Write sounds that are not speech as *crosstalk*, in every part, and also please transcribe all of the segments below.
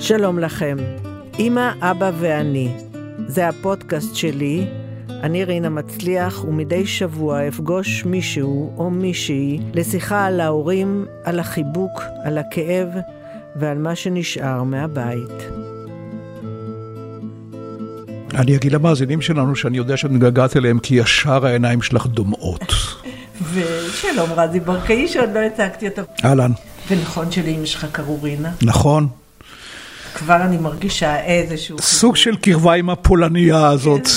שלום לכם, אמא, אבא ואני. זה הפודקאסט שלי, אני רינה מצליח, ומדי שבוע אפגוש מישהו או מישהי לשיחה על ההורים, על החיבוק, על הכאב ועל מה שנשאר מהבית. אני אגיד למאזינים שלנו שאני יודע שאת מתגעגעת אליהם כי ישר העיניים שלך דומעות. *laughs* ושלום רזי ברקאי שעוד לא הצגתי אותו. אהלן. ונכון שלאמא שלך קראו רינה? נכון. כבר אני מרגישה איזשהו... סוג של קרבה עם הפולניה הזאת.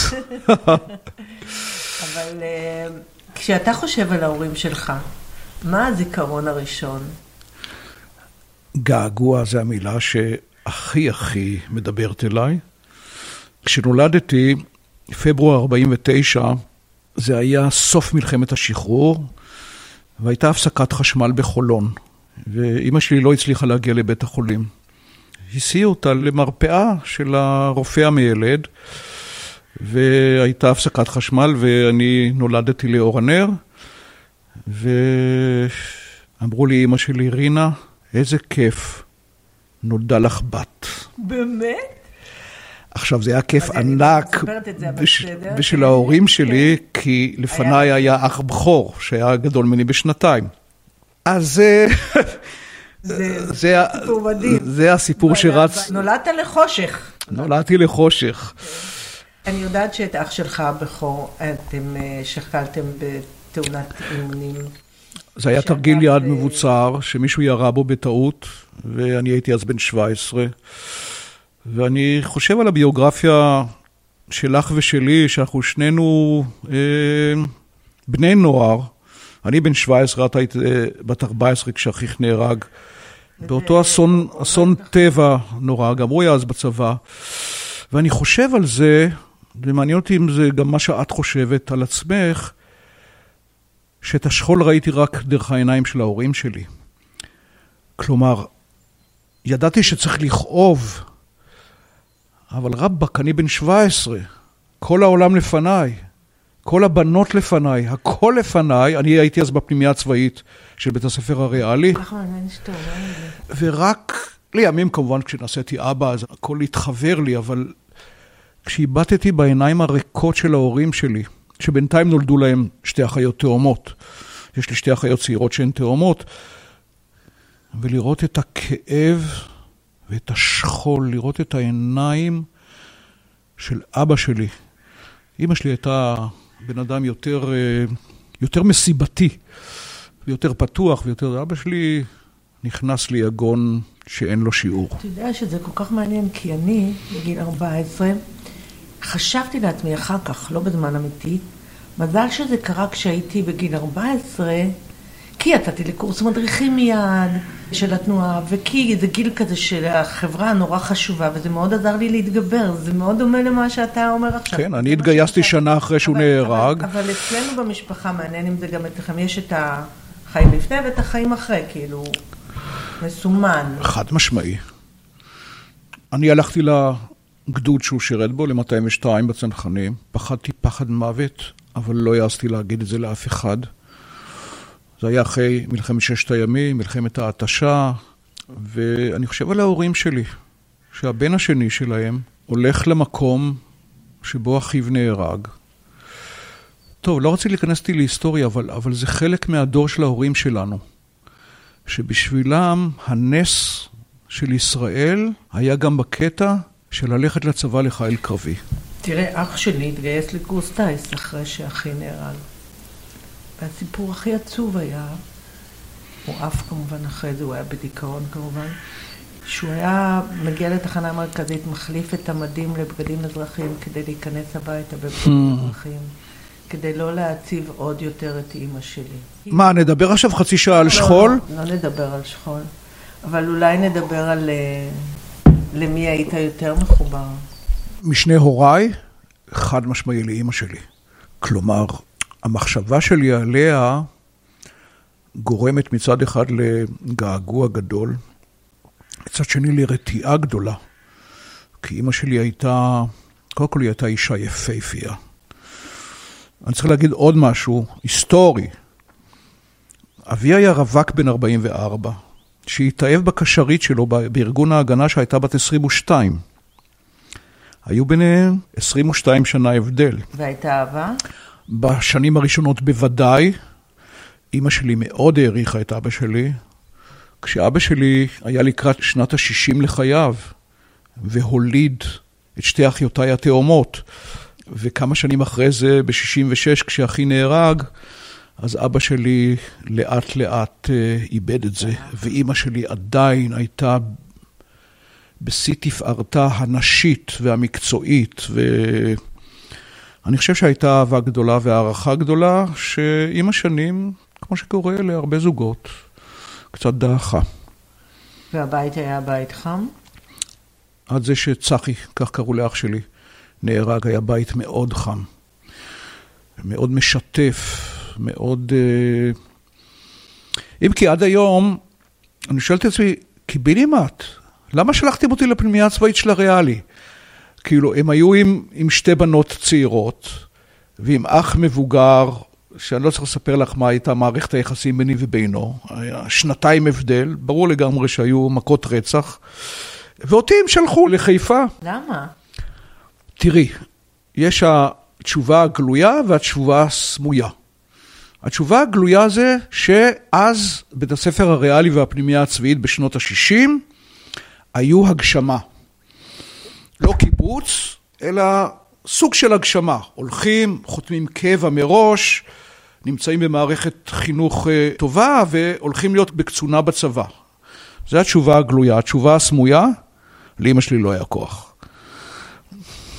אבל אה, כשאתה חושב על ההורים שלך, מה הזיכרון הראשון? געגוע זה המילה שהכי הכי מדברת אליי. כשנולדתי, פברואר 49, זה היה סוף מלחמת השחרור, והייתה הפסקת חשמל בחולון, ואימא שלי לא הצליחה להגיע לבית החולים. הסיעו אותה למרפאה של הרופא המיילד, והייתה הפסקת חשמל, ואני נולדתי לאור הנר, ואמרו לי, אימא שלי, רינה, איזה כיף, נולדה לך בת. באמת? עכשיו, זה היה כיף ענק בש... בשביל ההורים שלי, כן. כי לפניי היה... היה אח בכור, שהיה גדול ממני בשנתיים. אז... *laughs* אה, זה, סיפור מדהים. זה הסיפור שרץ... נולדת לחושך. נולדתי לחושך. אני יודעת שאת אח שלך הבכור, אתם אה, שכלתם בתאונת אימונים. זה היה תרגיל יד מבוצר, שמישהו ירה בו בטעות, ואני הייתי אז בן 17. ואני חושב על הביוגרפיה שלך ושלי, שאנחנו שנינו אה, בני נוער. אני בן 17, את היית אה, בת 14 כשאחיך נהרג. באותו אסון, אסון טבע נורא, גם הוא היה אז בצבא. ואני חושב על זה, ומעניין אותי אם זה גם מה שאת חושבת על עצמך, שאת השכול ראיתי רק דרך העיניים של ההורים שלי. כלומר, ידעתי שצריך לכאוב, אבל רבאק, אני בן 17, כל העולם לפניי, כל הבנות לפניי, הכל לפניי, אני הייתי אז בפנימייה הצבאית של בית הספר הריאלי. ורק לימים כמובן כשנעשיתי אבא, אז הכל התחבר לי, אבל כשהבטתי בעיניים הריקות של ההורים שלי, שבינתיים נולדו להם שתי אחיות תאומות, יש לי שתי אחיות צעירות שהן תאומות, ולראות את הכאב ואת השכול, לראות את העיניים של אבא שלי. אימא שלי הייתה בן אדם יותר, אה, יותר מסיבתי, ויותר פתוח, ויותר... אבא שלי נכנס ליגון שאין לו שיעור. אתה יודע שזה כל כך מעניין, כי אני, בגיל 14, חשבתי לעצמי אחר כך, לא בזמן אמיתי, מזל שזה קרה כשהייתי בגיל 14, כי יצאתי לקורס מדריכים מיד של התנועה, וכי זה גיל כזה שהחברה נורא חשובה, וזה מאוד עזר לי להתגבר, זה מאוד דומה למה שאתה אומר עכשיו. כן, אני התגייסתי שנה אחרי שהוא אבל, נהרג. אבל, אבל אצלנו במשפחה, מעניין אם זה גם אצלכם, יש את החיים לפני ואת החיים אחרי, כאילו, מסומן. חד משמעי. אני הלכתי לגדוד שהוא שירת בו, ל-202 בצנחנים, פחדתי פחד מוות, אבל לא העזתי להגיד את זה לאף אחד. זה היה אחרי מלחמת ששת הימים, מלחמת ההתשה, ואני חושב על ההורים שלי, שהבן השני שלהם הולך למקום שבו אחיו נהרג. טוב, לא רציתי להיכנס איתי להיסטוריה, אבל, אבל זה חלק מהדור של ההורים שלנו, שבשבילם הנס של ישראל היה גם בקטע של ללכת לצבא לחיל קרבי. תראה, אח שלי התגייס לקורס טיס אחרי שאחי נהרג. והסיפור הכי עצוב היה, הוא עף כמובן אחרי זה, הוא היה בדיכאון כמובן, שהוא היה מגיע לתחנה המרכזית, מחליף את המדים לבגדים אזרחיים כדי להיכנס הביתה בבגדים hmm. אזרחיים. כדי לא להציב עוד יותר את אימא שלי. מה, נדבר עכשיו חצי שעה על לא, שכול? לא, לא נדבר על שכול, אבל אולי נדבר על אה, למי היית יותר מחובר. משני הוריי, חד משמעי לאימא שלי. כלומר, המחשבה שלי עליה גורמת מצד אחד לגעגוע גדול, מצד שני לרתיעה גדולה. כי אימא שלי הייתה, קודם כל היא הייתה אישה יפייפייה. אני צריך להגיד עוד משהו היסטורי. אבי היה רווק בן 44, שהתאהב בקשרית שלו בארגון ההגנה שהייתה בת 22. היו ביניהם 22 שנה הבדל. והייתה אהבה? בשנים הראשונות בוודאי. אימא שלי מאוד העריכה את אבא שלי. כשאבא שלי היה לקראת שנת ה-60 לחייו, והוליד את שתי אחיותיי התאומות, וכמה שנים אחרי זה, ב-66, כשאחי נהרג, אז אבא שלי לאט לאט אה, איבד את זה, ואימא שלי עדיין הייתה בשיא תפארתה הנשית והמקצועית, ואני חושב שהייתה אהבה גדולה והערכה גדולה, שעם השנים, כמו שקורה להרבה זוגות, קצת דעכה. והבית היה בית חם? עד זה שצחי, כך קראו לאח שלי, נהרג, היה בית מאוד חם, מאוד משתף, מאוד... אה, אם כי עד היום, אני שואל את עצמי, קיבינימט, למה שלחתם אותי לפנימייה הצבאית של הריאלי? כאילו, הם היו עם, עם שתי בנות צעירות, ועם אח מבוגר, שאני לא צריך לספר לך מה הייתה מערכת היחסים ביני ובינו, היה שנתיים הבדל, ברור לגמרי שהיו מכות רצח, ואותי הם שלחו לחיפה. למה? תראי, יש התשובה הגלויה והתשובה הסמויה. התשובה הגלויה זה שאז בית הספר הריאלי והפנימייה הצבאית בשנות ה-60 היו הגשמה. לא קיבוץ, אלא סוג של הגשמה. הולכים, חותמים קבע מראש, נמצאים במערכת חינוך אה, טובה והולכים להיות בקצונה בצבא. זו התשובה הגלויה. התשובה הסמויה, לאמא שלי לא היה כוח.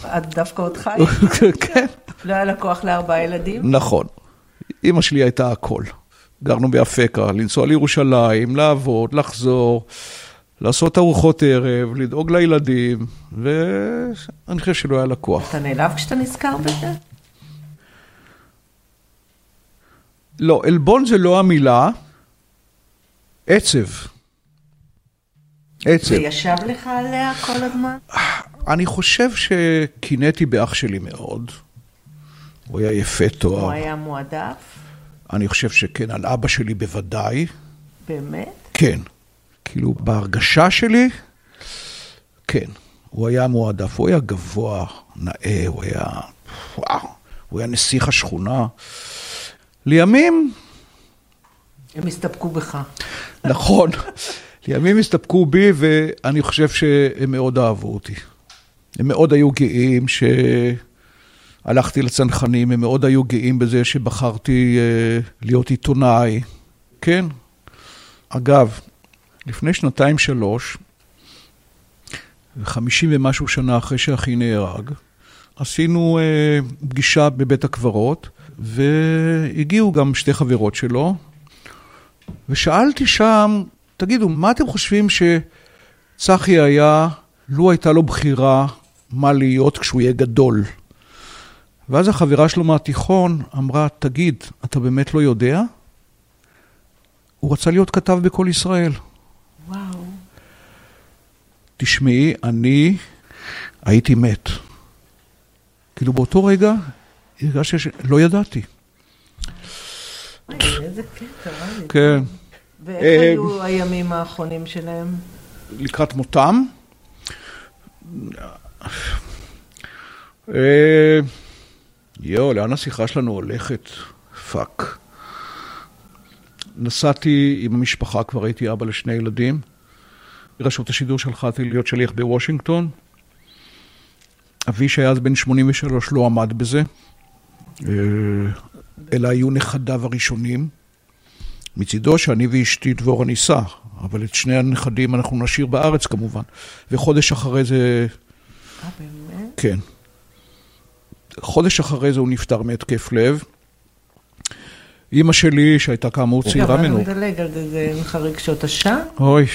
את דווקא אותך? *laughs* כן. לא היה לה כוח לארבעה ילדים? נכון. אימא שלי הייתה הכל. גרנו באפקה, לנסוע לירושלים, לעבוד, לחזור, לעשות ארוחות ערב, לדאוג לילדים, ואני חושב שלא היה לה כוח. אתה נעלב כשאתה נזכר בזה? לא, עלבון זה לא המילה, עצב. עצב. זה ישב לך עליה כל הזמן? אני חושב שקינאתי באח שלי מאוד. הוא היה יפה תואר. הוא היה מועדף? אני חושב שכן, על אבא שלי בוודאי. באמת? כן. כאילו, בהרגשה שלי, כן. הוא היה מועדף, הוא היה גבוה, נאה, הוא היה... וואו, הוא היה נסיך השכונה. לימים... הם הסתפקו בך. נכון. לימים הסתפקו בי, ואני חושב שהם מאוד אהבו אותי. הם מאוד היו גאים שהלכתי לצנחנים, הם מאוד היו גאים בזה שבחרתי אה, להיות עיתונאי. כן. אגב, לפני שנתיים-שלוש, וחמישים ומשהו שנה אחרי שאחי נהרג, עשינו אה, פגישה בבית הקברות, והגיעו גם שתי חברות שלו, ושאלתי שם, תגידו, מה אתם חושבים שצחי היה, לו הייתה לו בחירה מה להיות כשהוא יהיה גדול? ואז החברה שלו מהתיכון אמרה, תגיד, אתה באמת לא יודע? הוא רצה להיות כתב בכל ישראל. תשמעי, אני הייתי מת. כאילו באותו רגע הרגשתי שלא ידעתי. איזה קטע. כן. ואיך אה, היו הימים האחרונים שלהם? לקראת מותם. אה, יואו, לאן השיחה שלנו הולכת? fuck. נסעתי עם המשפחה, כבר הייתי אבא לשני ילדים. רשות השידור שלחה אותי להיות שליח בוושינגטון. אבי שהיה אז בן 83 לא עמד בזה, אה, אלא היו נכדיו הראשונים. מצידו שאני ואשתי דבורה נישא, אבל את שני הנכדים אנחנו נשאיר בארץ כמובן. וחודש אחרי זה, אה, באמת? כן. חודש אחרי זה הוא נפטר מהתקף לב. אימא שלי, שהייתה כאמור צעירה ממנו, רגע, אבל נדלג על זה, זה לך רגשות אשם? אוי,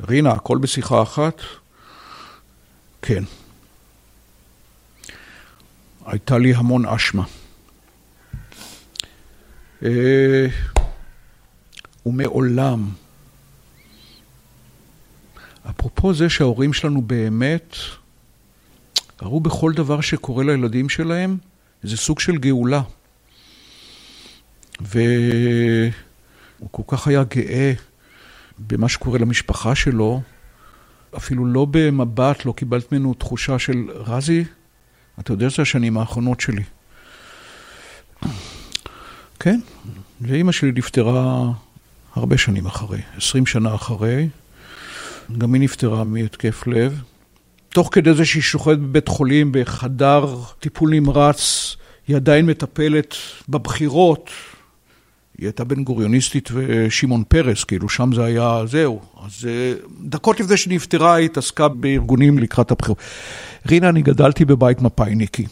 רינה, הכל בשיחה אחת? כן. הייתה לי המון אשמה. אה, ומעולם, אפרופו זה שההורים שלנו באמת ראו בכל דבר שקורה לילדים שלהם איזה סוג של גאולה. והוא כל כך היה גאה במה שקורה למשפחה שלו, אפילו לא במבט, לא קיבלת ממנו תחושה של, רזי, אתה יודע שזה השנים האחרונות שלי. כן, ואימא שלי נפטרה הרבה שנים אחרי, עשרים שנה אחרי. גם היא נפטרה מהתקף לב. תוך כדי זה שהיא שוכבת בבית חולים, בחדר טיפול נמרץ, היא עדיין מטפלת בבחירות. היא הייתה בן גוריוניסטית ושמעון פרס, כאילו שם זה היה, זהו. אז אה, דקות לפני שנפטרה היא התעסקה בארגונים לקראת הבחירות. רינה, אני גדלתי בבית מפאיניקי.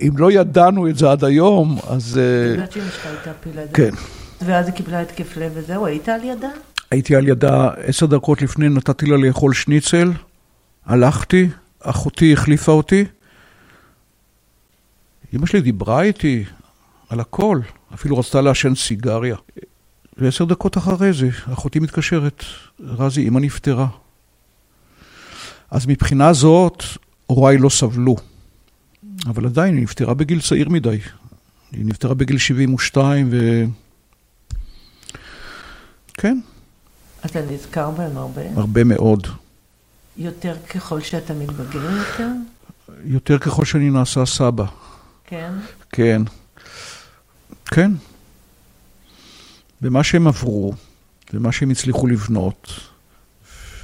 אם לא ידענו את זה עד היום, אז... אה, יודעת שאמא שלך הייתה פילדלית. כן. ואז היא קיבלה התקף לב וזהו, היית על ידה? הייתי על ידה עשר דקות לפני, נתתי לה לאכול שניצל, הלכתי, אחותי החליפה אותי. אמא שלי דיברה איתי על הכל, אפילו רצתה לעשן סיגריה. ועשר דקות אחרי זה, אחותי מתקשרת, רזי, אמא נפטרה. אז מבחינה זאת, הוריי לא סבלו. אבל עדיין, היא נפטרה בגיל צעיר מדי. היא נפטרה בגיל 72, ו... כן. אתה נזכר בהם הרבה? הרבה מאוד. יותר ככל שאתה מתבגר יותר? יותר ככל שאני נעשה סבא. כן? כן. כן. ומה שהם עברו, ומה שהם הצליחו לבנות,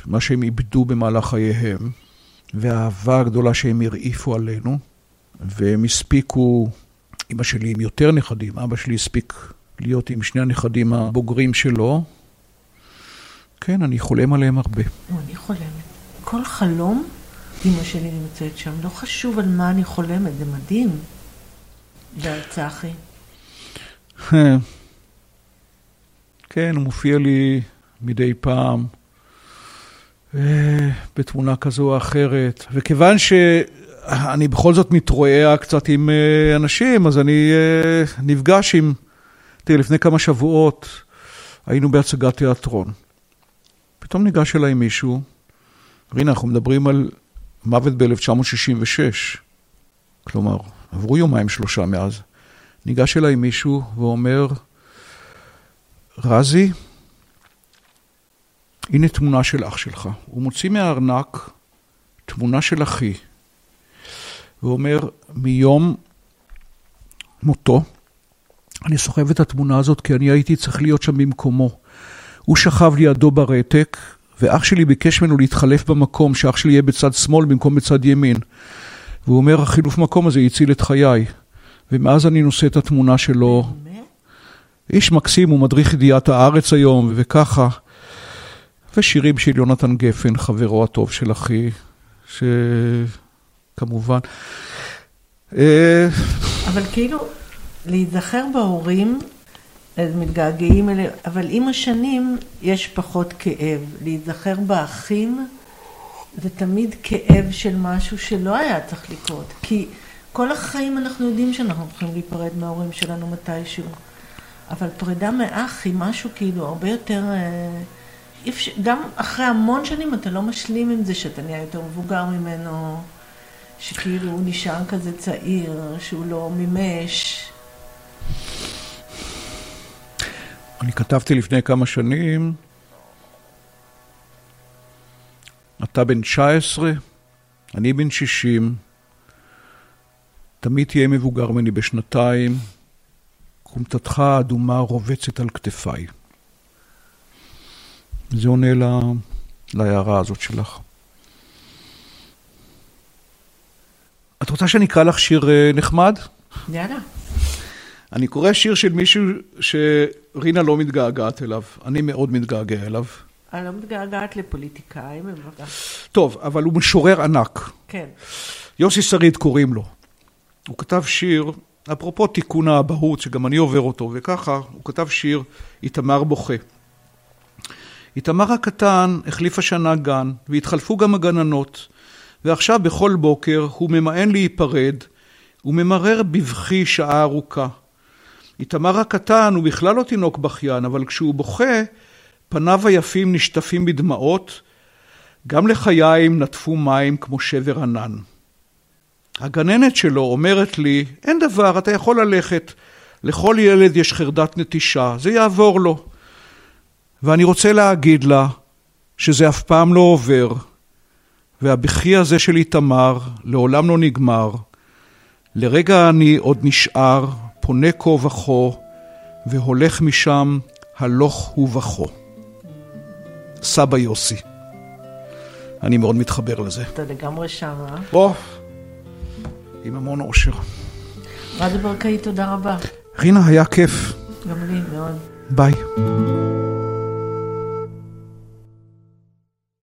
מה שהם איבדו במהלך חייהם, והאהבה הגדולה שהם הרעיפו עלינו, והם הספיקו, אמא שלי עם יותר נכדים, אבא שלי הספיק להיות עם שני הנכדים הבוגרים שלו. כן, אני חולם עליהם הרבה. אני חולמת. כל חלום, אמא שלי נמצאת שם. לא חשוב על מה אני חולמת, זה מדהים. ועל צחי. כן, הוא מופיע לי מדי פעם אה, בתמונה כזו או אחרת. וכיוון שאני בכל זאת מתרועע קצת עם אה, אנשים, אז אני אה, נפגש עם... תראה, לפני כמה שבועות היינו בהצגת תיאטרון. פתאום ניגש אליי מישהו, והנה, אנחנו מדברים על מוות ב-1966. כלומר, עברו יומיים שלושה מאז. ניגש אליי מישהו ואומר, רזי, הנה תמונה של אח שלך. הוא מוציא מהארנק תמונה של אחי, ואומר, מיום מותו, אני סוחב את התמונה הזאת כי אני הייתי צריך להיות שם במקומו. הוא שכב לידו ברתק, ואח שלי ביקש ממנו להתחלף במקום, שאח שלי יהיה בצד שמאל במקום בצד ימין. והוא אומר, החילוף מקום הזה הציל את חיי. ומאז אני נושא את התמונה שלו. איש מקסים, הוא מדריך ידיעת הארץ היום, וככה. ושירים של יונתן גפן, חברו הטוב של אחי, שכמובן... אה, אבל כאילו, להיזכר בהורים אז מתגעגעים אליהם, אבל עם השנים יש פחות כאב. להיזכר באחים זה תמיד כאב של משהו שלא היה צריך לקרות. כי כל החיים אנחנו יודעים שאנחנו הולכים להיפרד מההורים שלנו מתישהו. אבל פרידה מאח היא משהו כאילו הרבה יותר... אה, גם אחרי המון שנים אתה לא משלים עם זה שאתה נהיה יותר מבוגר ממנו, שכאילו הוא נשאר כזה צעיר, שהוא לא מימש. אני כתבתי לפני כמה שנים, אתה בן 19, אני בן 60, תמיד תהיה מבוגר ממני בשנתיים, קומתתך האדומה רובצת על כתפיי. זה עונה לה, להערה הזאת שלך. את רוצה שאני אקרא לך שיר אה, נחמד? יאללה. אני קורא שיר של מישהו שרינה לא מתגעגעת אליו. אני מאוד מתגעגע אליו. אני לא מתגעגעת לפוליטיקאים, בבקשה. טוב, אבל הוא משורר ענק. כן. יוסי שריד קוראים לו. הוא כתב שיר, אפרופו תיקון האבהות, שגם אני עובר אותו, וככה, הוא כתב שיר, איתמר בוכה. איתמר הקטן החליף השנה גן, והתחלפו גם הגננות, ועכשיו בכל בוקר הוא ממאן להיפרד, וממרר בבכי שעה ארוכה. איתמר הקטן הוא בכלל לא תינוק בכיין, אבל כשהוא בוכה, פניו היפים נשטפים בדמעות, גם לחיים נטפו מים כמו שבר ענן. הגננת שלו אומרת לי, אין דבר, אתה יכול ללכת. לכל ילד יש חרדת נטישה, זה יעבור לו. ואני רוצה להגיד לה שזה אף פעם לא עובר, והבכי הזה של איתמר לעולם לא נגמר. לרגע אני עוד נשאר, פונה כה וכה, והולך משם הלוך ובכו. סבא יוסי. אני מאוד מתחבר לזה. אתה לגמרי שם, אה? בוא, עם המון אושר. רזי ברקאי, תודה רבה. רינה, היה כיף. גם לי מאוד. ביי.